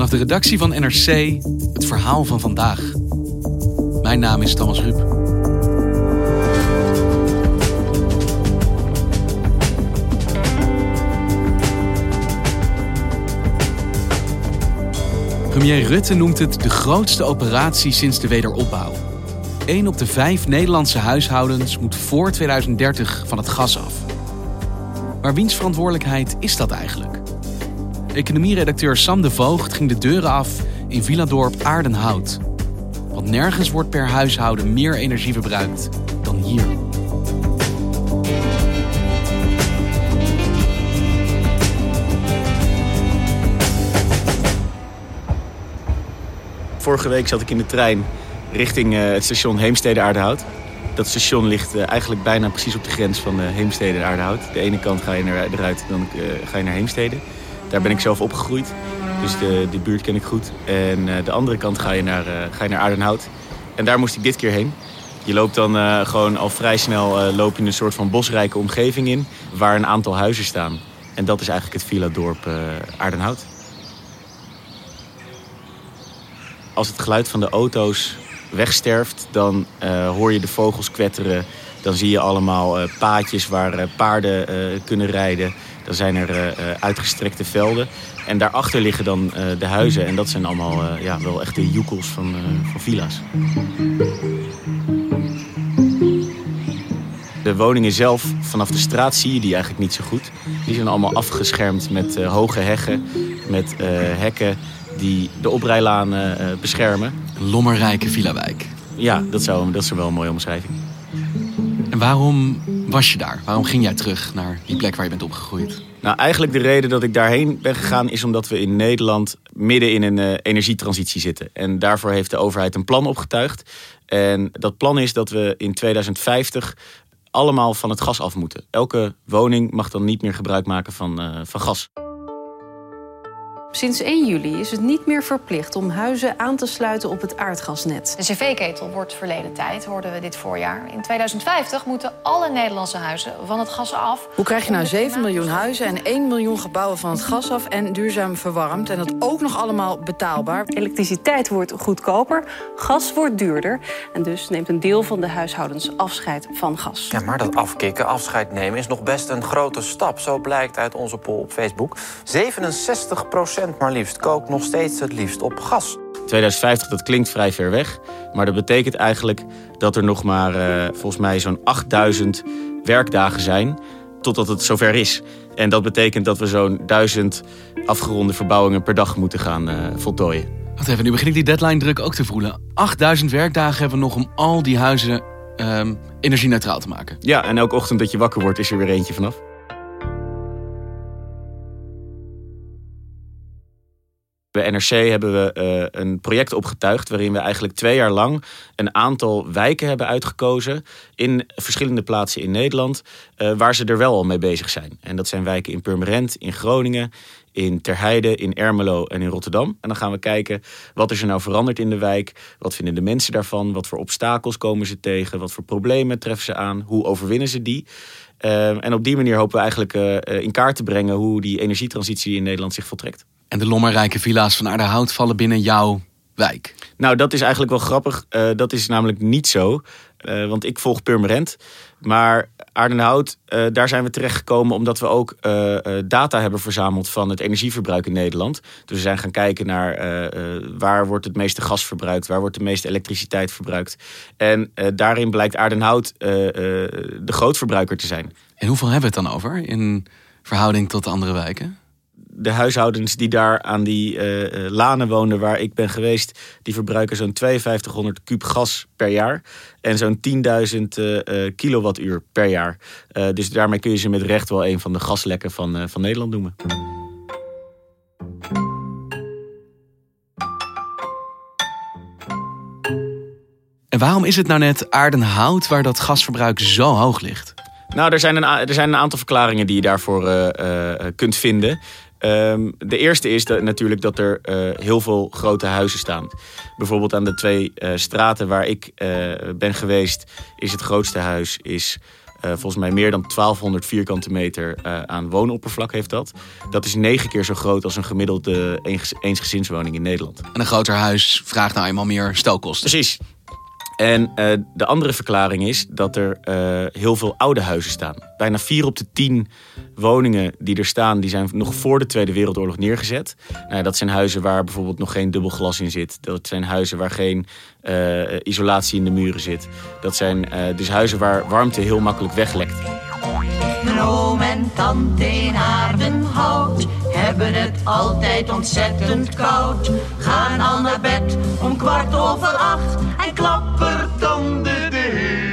Vanaf de redactie van NRC het verhaal van vandaag. Mijn naam is Thomas Ruip. Premier Rutte noemt het de grootste operatie sinds de wederopbouw. Eén op de vijf Nederlandse huishoudens moet voor 2030 van het gas af. Maar wiens verantwoordelijkheid is dat eigenlijk? Economieredacteur Sam de Voogd ging de deuren af in Villadorp Aardenhout. Want nergens wordt per huishouden meer energie verbruikt dan hier. Vorige week zat ik in de trein richting uh, het station Heemstede-Aardehout. Dat station ligt uh, eigenlijk bijna precies op de grens van uh, Heemstede en Aardehout. De ene kant ga je eruit, dan ga je naar Heemstede. Daar ben ik zelf opgegroeid, dus de, buurt ken ik goed. En de andere kant ga je, naar, ga je naar Aardenhout. En daar moest ik dit keer heen. Je loopt dan gewoon al vrij snel loop je een soort van bosrijke omgeving in... waar een aantal huizen staan. En dat is eigenlijk het villa-dorp Aardenhout. als het geluid van de auto's wegsterft, dan uh, hoor je de vogels kwetteren. Dan zie je allemaal uh, paadjes waar uh, paarden kunnen rijden. Dan zijn er uitgestrekte velden. En daarachter liggen dan de huizen. En dat zijn allemaal ja, wel echt de joekels van, van villa's. De woningen zelf, vanaf de straat zie je die eigenlijk niet zo goed. Die zijn allemaal afgeschermd met hoge heggen, met hekken die de oprijlanen uh, beschermen. Een lommerrijke villa-wijk. Ja, dat, zou, dat is wel een mooie omschrijving. En waarom was je daar? Waarom ging jij terug naar die plek waar je bent opgegroeid? Nou, eigenlijk de reden dat ik daarheen ben gegaan is omdat we in Nederland midden in een uh, energietransitie zitten. En daarvoor heeft de overheid een plan opgetuigd. En dat plan is dat we in 2050 allemaal van het gas af moeten. Elke woning mag dan niet meer gebruik maken van, uh, van gas. Sinds 1 juli is het niet meer verplicht om huizen aan te sluiten op het aardgasnet. De cv-ketel wordt verleden tijd, hoorden we dit voorjaar. In 2050 moeten alle Nederlandse huizen van het gas af. Hoe krijg je nou 7 miljoen huizen en 1 miljoen gebouwen van het gas af... en duurzaam verwarmd en dat ook nog allemaal betaalbaar? Elektriciteit wordt goedkoper, gas wordt duurder... en dus neemt een deel van de huishoudens afscheid van gas. Ja, maar dat afkicken, afscheid nemen, is nog best een grote stap. Zo blijkt uit onze poll op Facebook. 67 procent maar liefst kookt nog steeds het liefst op gas. 2050, dat klinkt vrij ver weg. Maar dat betekent eigenlijk dat er nog maar uh, volgens mij zo'n 8000 werkdagen zijn totdat het zover is. En dat betekent dat we zo'n 1000 afgeronde verbouwingen per dag moeten gaan uh, voltooien. Wacht even, nu begin ik die deadline druk ook te voelen. 8000 werkdagen hebben we nog om al die huizen uh, energie-neutraal te maken. Ja, en elke ochtend dat je wakker wordt is er weer eentje vanaf. Bij NRC hebben we uh, een project opgetuigd waarin we eigenlijk twee jaar lang een aantal wijken hebben uitgekozen in verschillende plaatsen in Nederland uh, waar ze er wel al mee bezig zijn. En dat zijn wijken in Purmerend, in Groningen, in Terheide, in Ermelo en in Rotterdam. En dan gaan we kijken wat is er nou veranderd in de wijk, wat vinden de mensen daarvan, wat voor obstakels komen ze tegen, wat voor problemen treffen ze aan, hoe overwinnen ze die. Uh, en op die manier hopen we eigenlijk in kaart te brengen hoe die energietransitie in Nederland zich voltrekt. En de lommerrijke villa's van Aardehout vallen binnen jouw wijk? Nou, dat is eigenlijk wel grappig. Uh, dat is namelijk niet zo. Uh, want ik volg Purmerend. Maar Aardenhout, uh, daar zijn we terechtgekomen omdat we ook data hebben verzameld van het energieverbruik in Nederland. Dus we zijn gaan kijken naar waar wordt het meeste gas verbruikt, waar wordt de meeste elektriciteit verbruikt. En daarin blijkt Aardenhout de grootverbruiker te zijn. En hoeveel hebben we het dan over in verhouding tot de andere wijken? de huishoudens die daar aan die eh, eh, lanen woonden waar ik ben geweest, die verbruiken zo'n 5200 kub gas per jaar. En zo'n 10.000 eh, kilowattuur per jaar. Dus daarmee kun je ze met recht wel een van de gaslekken van, van Nederland noemen. En waarom is het nou net aardenhout waar dat gasverbruik zo hoog ligt? Nou, er zijn, een, er zijn een aantal verklaringen die je daarvoor kunt vinden. Um, de eerste is dat, natuurlijk dat er uh, heel veel grote huizen staan. Bijvoorbeeld aan de twee uh, straten waar ik ben geweest, is het grootste huis is volgens mij meer dan 1200 vierkante meter aan woonoppervlak heeft dat. Dat is negen keer zo groot als een gemiddelde eensgezinswoning in Nederland. En een groter huis vraagt nou eenmaal meer stelkosten. Precies. En uh, de andere verklaring is dat er uh, heel veel oude huizen staan. Bijna vier op de tien woningen die er staan, die zijn nog voor de Tweede Wereldoorlog neergezet. Nou, dat zijn huizen waar bijvoorbeeld nog geen dubbel glas in zit. Dat zijn huizen waar geen uh, isolatie in de muren zit. Dat zijn dus huizen waar warmte heel makkelijk weglekt. Mijn en tante in hebben het altijd ontzettend koud. Gaan al naar bed om kwart over acht en klappertanden de hele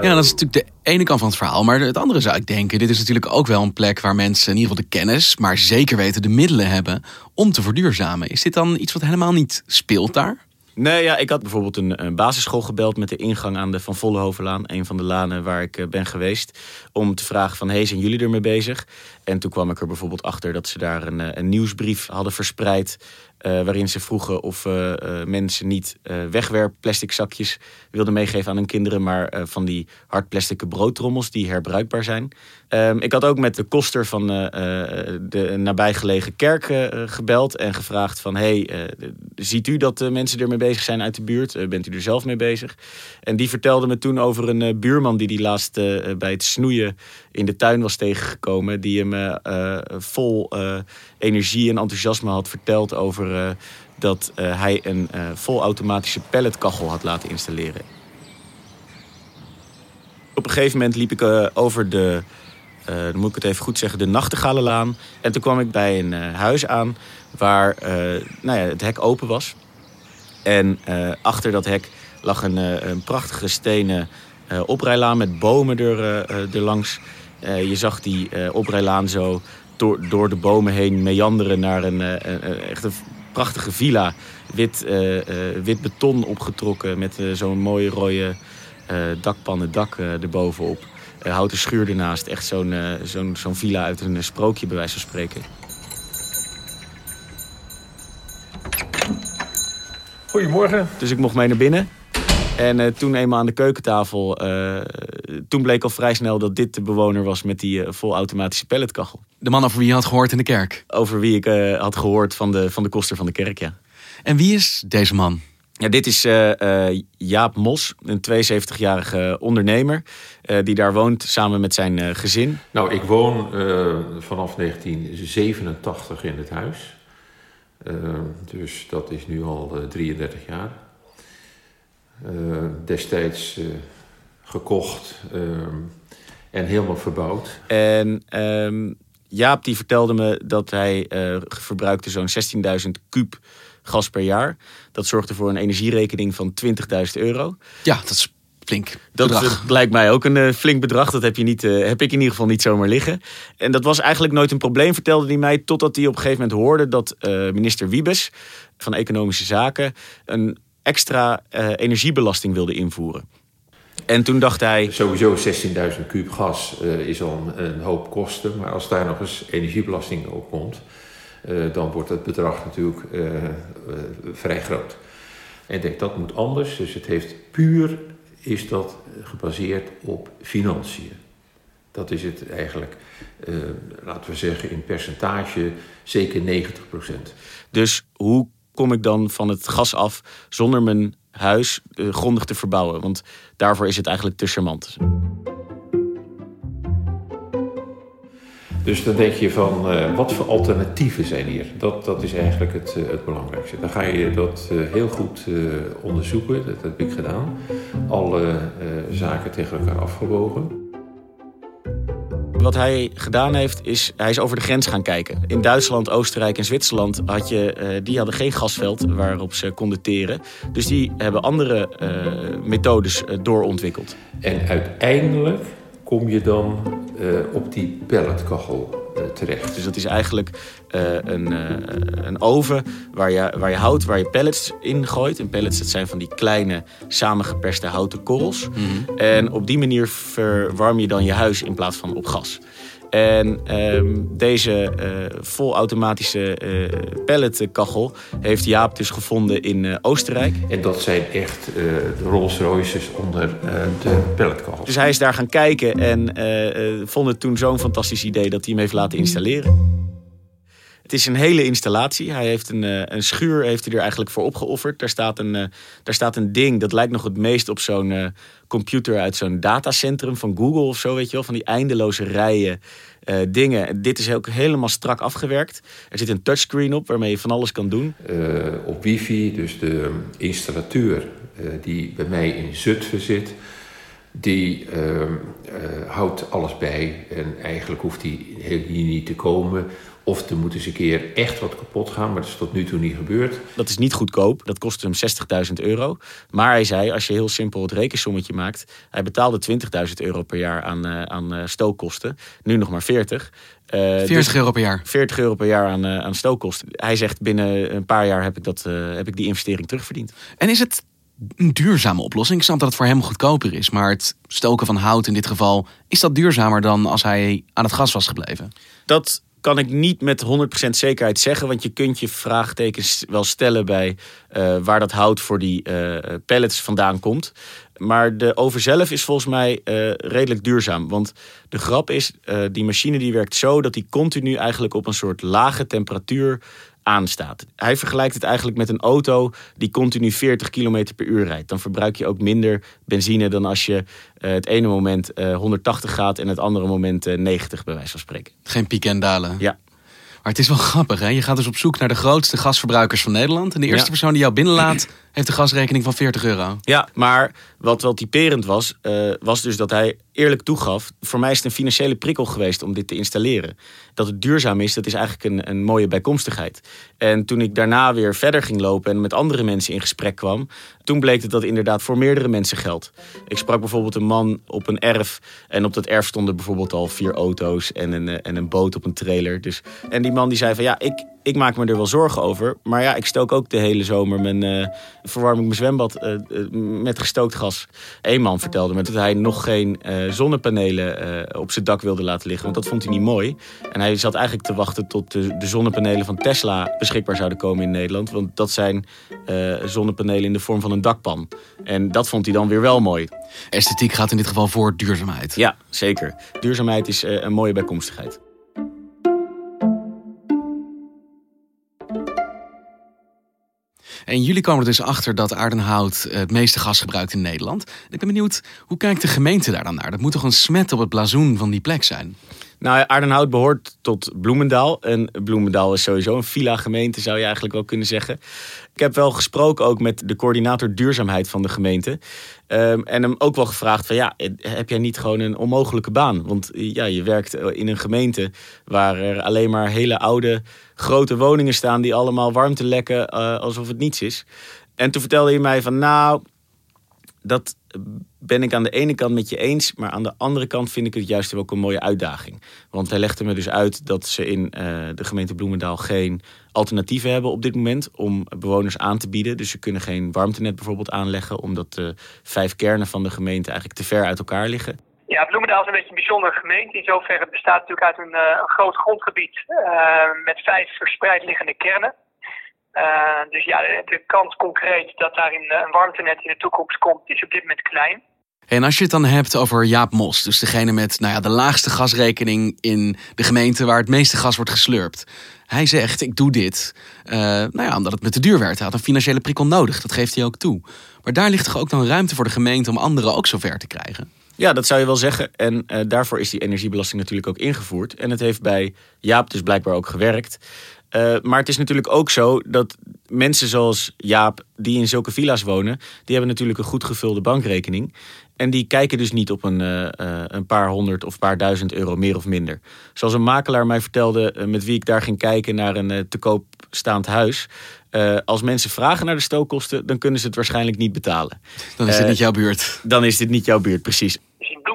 ja, dat is natuurlijk de ene kant van het verhaal. Maar het andere zou ik denken, dit is natuurlijk ook wel een plek waar mensen in ieder geval de kennis, maar zeker weten de middelen hebben om te verduurzamen. Is dit dan iets wat helemaal niet speelt daar? Nee, ja, ik had bijvoorbeeld een, basisschool gebeld met de ingang aan de Van Vollenhovenlaan. Een van de lanen waar ik eh, ben geweest. Om te vragen van, hey, zijn jullie ermee bezig? En toen kwam ik er bijvoorbeeld achter dat ze daar een, eh, een nieuwsbrief hadden verspreid. Uh, waarin ze vroegen of uh, uh, mensen niet wegwerp plastic zakjes wilden meegeven aan hun kinderen, maar van die hardplastic broodtrommels die herbruikbaar zijn. Um, ik had ook met de koster van de nabijgelegen kerk gebeld en gevraagd van hey, ziet u dat de mensen ermee bezig zijn uit de buurt? bent u er zelf mee bezig? En die vertelde me toen over een buurman die die laatst bij het snoeien in de tuin was tegengekomen, die hem vol energie en enthousiasme had verteld over uh, dat uh, hij een uh, volautomatische pelletkachel had laten installeren. Op een gegeven moment liep ik over de, dan moet ik het even goed zeggen, de Nachtegalenlaan. En toen kwam ik bij een huis aan waar nou ja, het hek open was. En achter dat hek lag een, een prachtige stenen oprijlaan met bomen er, er langs. je zag die oprijlaan zo door, door de bomen heen meanderen naar een echt een prachtige villa. Wit, uh, uh, wit beton opgetrokken met uh, zo'n mooie rode dakpannen dak erbovenop. houten schuur ernaast. Echt zo'n zo'n zo'n villa uit een sprookje bij wijze van spreken. Goedemorgen. Dus ik mocht mee naar binnen. En uh, toen eenmaal aan de keukentafel, uh, toen bleek al vrij snel dat dit de bewoner was met die uh, volautomatische pelletkachel. De man over wie je had gehoord in de kerk? Over wie ik had gehoord van de, van de koster van de kerk, ja. En wie is deze man? Ja, dit is Jaap Mos, een 72-jarige ondernemer die daar woont samen met zijn gezin. Nou, ik woon vanaf 1987 in het huis. dus dat is nu al 33 jaar. Uh, destijds uh, gekocht uh, en helemaal verbouwd. En um, Jaap die vertelde me dat hij verbruikte zo'n 16.000 kuub gas per jaar. Dat zorgde voor een energierekening van 20.000 euro. Ja, dat is flink dat lijkt mij ook een flink bedrag. Dat heb, je niet, heb ik in ieder geval niet zomaar liggen. En dat was eigenlijk nooit een probleem, vertelde hij mij. Totdat hij op een gegeven moment hoorde dat minister Wiebes van Economische Zaken... een extra uh, energiebelasting wilde invoeren. En toen dacht hij... Sowieso 16.000 kuub gas uh, is al een, een, hoop kosten. Maar als daar nog eens energiebelasting op komt... Uh, dan wordt het bedrag natuurlijk vrij groot. En ik denk, dat moet anders. Dus het heeft puur, is dat gebaseerd op financiën. Dat is het eigenlijk, laten we zeggen, in percentage zeker 90% Dus hoe kom ik dan van het gas af zonder mijn huis uh, grondig te verbouwen? Want daarvoor is het eigenlijk te charmant. Dus dan denk je van, uh, wat voor alternatieven zijn hier? Dat, dat is eigenlijk het, uh, het belangrijkste. Dan ga je dat heel goed onderzoeken, dat heb ik gedaan. Alle zaken tegen elkaar afgewogen. Wat hij gedaan heeft, is hij is over de grens gaan kijken. In Duitsland, Oostenrijk en Zwitserland had je, uh, die hadden geen gasveld waarop ze konden teren. Dus die hebben andere uh, methodes uh, doorontwikkeld. En uiteindelijk kom je dan op die pelletkachel terecht. Dus dat is eigenlijk een, een oven waar je, waar je hout, waar je pellets in gooit. En pellets, dat zijn van die kleine samengeperste houten korrels. Mhm. En op die manier verwarm je dan je huis in plaats van op gas. En ehm, deze uh, volautomatische uh, pelletkachel heeft Jaap dus gevonden in uh, Oostenrijk. En dat zijn echt de Rolls Royces onder de pelletkachel. Dus hij is daar gaan kijken en vond het toen zo'n fantastisch idee dat hij hem heeft laten installeren. Het is een hele installatie. Hij heeft een, een schuur heeft hij er eigenlijk voor opgeofferd. Daar staat, een, daar staat een ding, dat lijkt nog het meest op zo'n computer uit zo'n datacentrum van Google of zo, weet je wel. Van die eindeloze rijen uh, dingen. Dit is ook helemaal strak afgewerkt. Er zit een touchscreen op waarmee je van alles kan doen. Op wifi, dus de installateur die bij mij in Zutphen zit... die houdt alles bij en eigenlijk hoeft hij hier niet te komen... Of er moet eens een keer echt wat kapot gaan, maar dat is tot nu toe niet gebeurd. Dat is niet goedkoop. Dat kostte hem 60.000 euro. Maar hij zei, als je heel simpel het rekensommetje maakt... hij betaalde 20.000 euro per jaar aan, uh, aan uh, stookkosten. Nu nog maar 40. Uh, 40 dus euro per jaar? 40 euro per jaar aan, aan stookkosten. Hij zegt, binnen een paar jaar heb ik, dat, heb ik die investering terugverdiend. En is het een duurzame oplossing? Ik snap dat het voor hem goedkoper is. Maar het stoken van hout in dit geval... is dat duurzamer dan als hij aan het gas was gebleven? Dat kan ik niet met 100% zekerheid zeggen. Want je kunt je vraagtekens wel stellen bij uh, waar dat hout voor die uh, pallets vandaan komt. Maar de oven zelf is volgens mij uh, redelijk duurzaam. Want de grap is, die machine die werkt zo dat die continu eigenlijk op een soort lage temperatuur aanstaat. Hij vergelijkt het eigenlijk met een auto die continu 40 km per uur rijdt. Dan verbruik je ook minder benzine dan als je uh, het ene moment uh, 180 gaat en het andere moment uh, 90 bij wijze van spreken. Geen pieken en dalen. Ja. Maar het is wel grappig, hè? Je gaat dus op zoek naar de grootste gasverbruikers van Nederland. En de eerste ja. persoon die jou binnenlaat, heeft een gasrekening van 40 euro. Ja, maar wat wel typerend was, was dus dat hij eerlijk toegaf... voor mij is het een financiële prikkel geweest om dit te installeren. Dat het duurzaam is, dat is eigenlijk een, een mooie bijkomstigheid. En toen ik daarna weer verder ging lopen en met andere mensen in gesprek kwam... toen bleek het dat inderdaad voor meerdere mensen geldt. Ik sprak bijvoorbeeld een man op een erf... en op dat erf stonden bijvoorbeeld al vier auto's en een, en een boot op een trailer. Dus, en die man die zei van ja, ik, ik maak me er wel zorgen over. Maar ja, ik stook ook de hele zomer mijn, uh, verwarm ik mijn zwembad uh, met gestookt gas. Eén man vertelde me dat hij nog geen uh, zonnepanelen op zijn dak wilde laten liggen. Want dat vond hij niet mooi. En hij zat eigenlijk te wachten tot de, de zonnepanelen van Tesla beschikbaar zouden komen in Nederland. Want dat zijn zonnepanelen in de vorm van een dakpan. En dat vond hij dan weer wel mooi. Esthetiek gaat in dit geval voor duurzaamheid. Ja, zeker. Duurzaamheid is een mooie bijkomstigheid. En jullie komen er dus achter dat Aardenhout het meeste gas gebruikt in Nederland. Ik ben benieuwd, hoe kijkt de gemeente daar dan naar? Dat moet toch een smet op het blazoen van die plek zijn? Nou, Aardenhout behoort tot Bloemendaal. En Bloemendaal is sowieso een villa-gemeente, zou je eigenlijk wel kunnen zeggen. Ik heb wel gesproken ook met de coördinator duurzaamheid van de gemeente. Um, en hem ook wel gevraagd van ja, heb jij niet gewoon een onmogelijke baan? Want ja, je werkt in een gemeente waar er alleen maar hele oude grote woningen staan die allemaal warmte lekken uh, alsof het niets is. En toen vertelde hij mij van nou, dat ben ik aan de ene kant met je eens, maar aan de andere kant vind ik het juist ook een mooie uitdaging. Want hij legde me dus uit dat ze in uh, de gemeente Bloemendaal geen alternatieven hebben op dit moment om bewoners aan te bieden. Dus ze kunnen geen warmtenet bijvoorbeeld aanleggen, omdat de vijf kernen van de gemeente eigenlijk te ver uit elkaar liggen. Ja, Bloemendaal is een beetje een bijzondere gemeente. In zoverre het bestaat natuurlijk uit een, een groot grondgebied uh, met vijf verspreid liggende kernen. Uh, dus ja, de, de, kans concreet dat daar een, een warmtenet in de toekomst komt, is op dit moment klein. En als je het dan hebt over Jaap Mos, dus degene met nou ja, de laagste gasrekening in de gemeente waar het meeste gas wordt geslurpt. Hij zegt, ik doe dit uh, nou ja, omdat het me te duur werd. Hij had een financiële prikkel nodig, dat geeft hij ook toe. Maar daar ligt toch ook dan ruimte voor de gemeente om anderen ook zover te krijgen? Ja, dat zou je wel zeggen. En uh, daarvoor is die energiebelasting natuurlijk ook ingevoerd. En het heeft bij Jaap dus blijkbaar ook gewerkt. Uh, maar het is natuurlijk ook zo dat mensen zoals Jaap, die in zulke villa's wonen, die hebben natuurlijk een goed gevulde bankrekening. En die kijken dus niet op een, uh, uh, een paar honderd of paar duizend euro meer of minder. Zoals een makelaar mij vertelde, met wie ik daar ging kijken naar een te koop staand huis. als mensen vragen naar de stookkosten, dan kunnen ze het waarschijnlijk niet betalen. Dan is dit niet jouw buurt. Dan is dit niet jouw buurt, precies.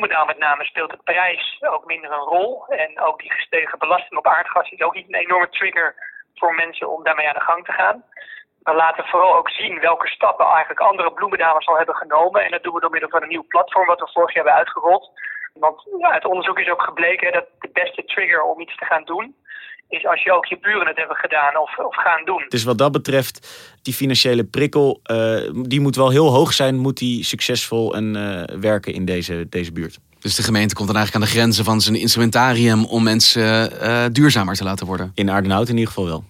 Bloemendaal met name speelt de prijs ook minder een rol. En ook die gestegen belasting op aardgas is ook niet een enorme trigger voor mensen om daarmee aan de gang te gaan. We laten vooral ook zien welke stappen eigenlijk andere bloemendamers al hebben genomen. En dat doen we door middel van een nieuw platform wat we vorig jaar hebben uitgerold. Want ja, het onderzoek is ook gebleken dat de beste trigger om iets te gaan doen is als je ook je buren het hebben gedaan of, of gaan doen. Dus wat dat betreft, die financiële prikkel, uh, die moet wel heel hoog zijn, moet die succesvol en uh, werken in deze, deze buurt. Dus de gemeente komt dan eigenlijk aan de grenzen van zijn instrumentarium om mensen uh, duurzamer te laten worden? In Aardenhout in ieder geval wel.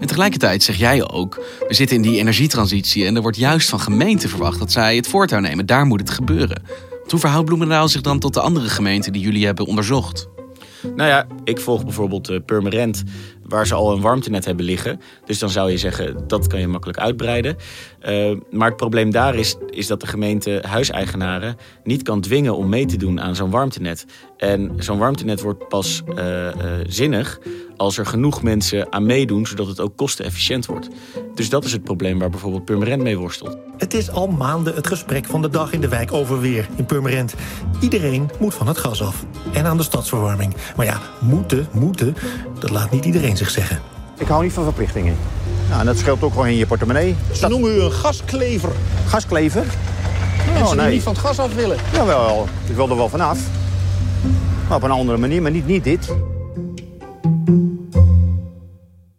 En tegelijkertijd zeg jij ook, we zitten in die energietransitie en er wordt juist van gemeenten verwacht dat zij het voortouw nemen. Daar moet het gebeuren. Hoe verhoudt Bloemendaal zich dan tot de andere gemeenten die jullie hebben onderzocht? Nou ja, ik volg bijvoorbeeld uh, Purmerend, waar ze al een warmtenet hebben liggen. Dus dan zou je zeggen, dat kan je makkelijk uitbreiden. Uh, maar het probleem daar is, is dat de gemeente huiseigenaren niet kan dwingen om mee te doen aan zo'n warmtenet. En zo'n warmtenet wordt pas uh, zinnig als er genoeg mensen aan meedoen, zodat het ook kostenefficiënt wordt. Dus dat is het probleem waar bijvoorbeeld Purmerend mee worstelt. Het is al maanden het gesprek van de dag in de wijk over weer in Purmerend. Iedereen moet van het gas af. En aan de stadsverwarming. Maar ja, moeten, moeten, dat laat niet iedereen zich zeggen. Ik hou niet van verplichtingen. Nou, en dat scheelt ook gewoon in je portemonnee. Ze noemen u een gasklever. Gasklever? Mensen oh, nee. die niet van het gas af willen. Jawel, ik wil er wel vanaf. Maar op een andere manier, maar niet, niet dit.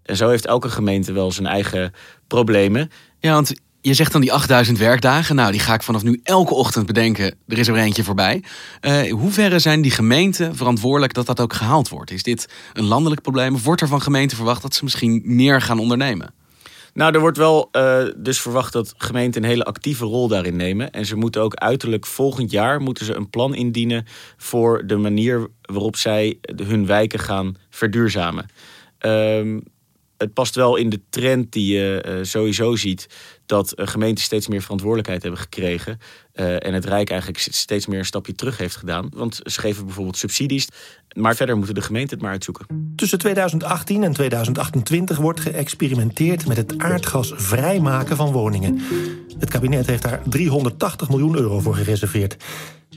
En zo heeft elke gemeente wel zijn eigen problemen. Ja, want je zegt dan die 8000 werkdagen. Nou, die ga ik vanaf nu elke ochtend bedenken. Er is er eentje voorbij. Uh, hoe verre zijn die gemeenten verantwoordelijk dat dat ook gehaald wordt? Is dit een landelijk probleem? Of wordt er van gemeenten verwacht dat ze misschien meer gaan ondernemen? Nou, er wordt wel uh, dus verwacht dat gemeenten een hele actieve rol daarin nemen. En ze moeten ook uiterlijk volgend jaar moeten ze een plan indienen voor de manier waarop zij hun wijken gaan verduurzamen. Uh, het past wel in de trend die je uh, sowieso ziet dat uh, gemeenten steeds meer verantwoordelijkheid hebben gekregen. Uh, en het Rijk eigenlijk steeds meer een stapje terug heeft gedaan. Want ze geven bijvoorbeeld subsidies. Maar verder moeten de gemeenten het maar uitzoeken. Tussen 2018 en 2028 wordt geëxperimenteerd met het aardgas vrijmaken van woningen. Het kabinet heeft daar 380 miljoen euro voor gereserveerd.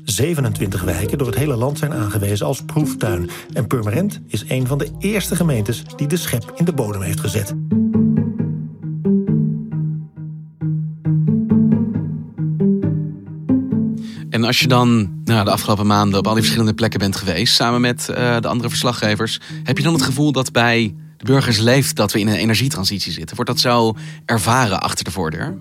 27 wijken door het hele land zijn aangewezen als proeftuin. En Purmerend is een van de eerste gemeentes die de schep in de bodem heeft gezet. En als je dan nou, de afgelopen maanden op al die verschillende plekken bent geweest, samen met uh, de andere verslaggevers, heb je dan het gevoel dat bij de burgers leeft dat we in een energietransitie zitten? Wordt dat zo ervaren achter de voordeur?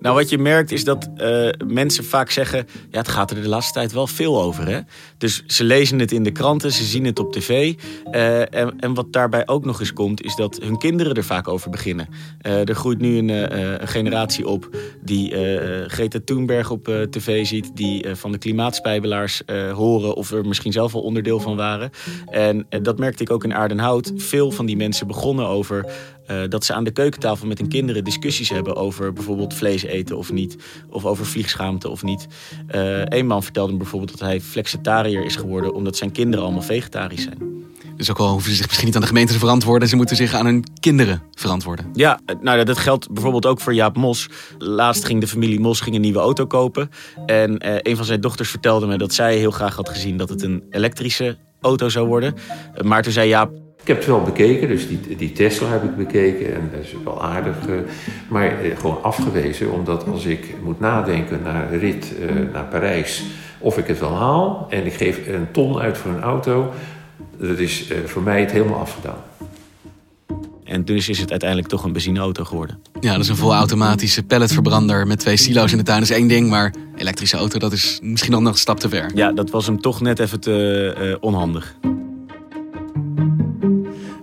Nou, wat je merkt is dat uh, mensen vaak zeggen: ja, het gaat er de laatste tijd wel veel over. Hè? Dus ze lezen het in de kranten, ze zien het op tv. Uh, en, en, wat daarbij ook nog eens komt, is dat hun kinderen er vaak over beginnen. Uh, er groeit nu een, een, generatie op die Greta Thunberg op tv ziet, die van de klimaatspijbelaars horen of er misschien zelf al onderdeel van waren. En dat merkte ik ook in Aardenhout. Veel van die mensen begonnen over dat ze aan de keukentafel met hun kinderen discussies hebben over bijvoorbeeld vlees eten of niet. Of over vliegschaamte of niet. Uh, een man vertelde me bijvoorbeeld dat hij flexitariër is geworden omdat zijn kinderen allemaal vegetarisch zijn. Dus ook al hoeven ze zich misschien niet aan de gemeente te verantwoorden, ze moeten zich aan hun kinderen verantwoorden. Ja, nou dat geldt bijvoorbeeld ook voor Jaap Mos. Laatst ging de familie Mos ging een nieuwe auto kopen. En uh, een van zijn dochters vertelde me dat zij heel graag had gezien dat het een elektrische auto zou worden. Maar toen zei Jaap, ik heb het wel bekeken, dus die, die Tesla heb ik bekeken en dat is wel aardig. Uh, maar uh, gewoon afgewezen, omdat als ik moet nadenken naar de rit uh, naar Parijs, of ik het wel haal en ik geef een ton uit voor een auto, dat is voor mij het helemaal afgedaan. En dus is het uiteindelijk toch een benzineauto geworden. Ja, dat is een volautomatische pelletverbrander met twee silo's in de tuin. Dat is één ding, maar elektrische auto, dat is misschien nog een stap te ver. Ja, dat was hem toch net even te onhandig.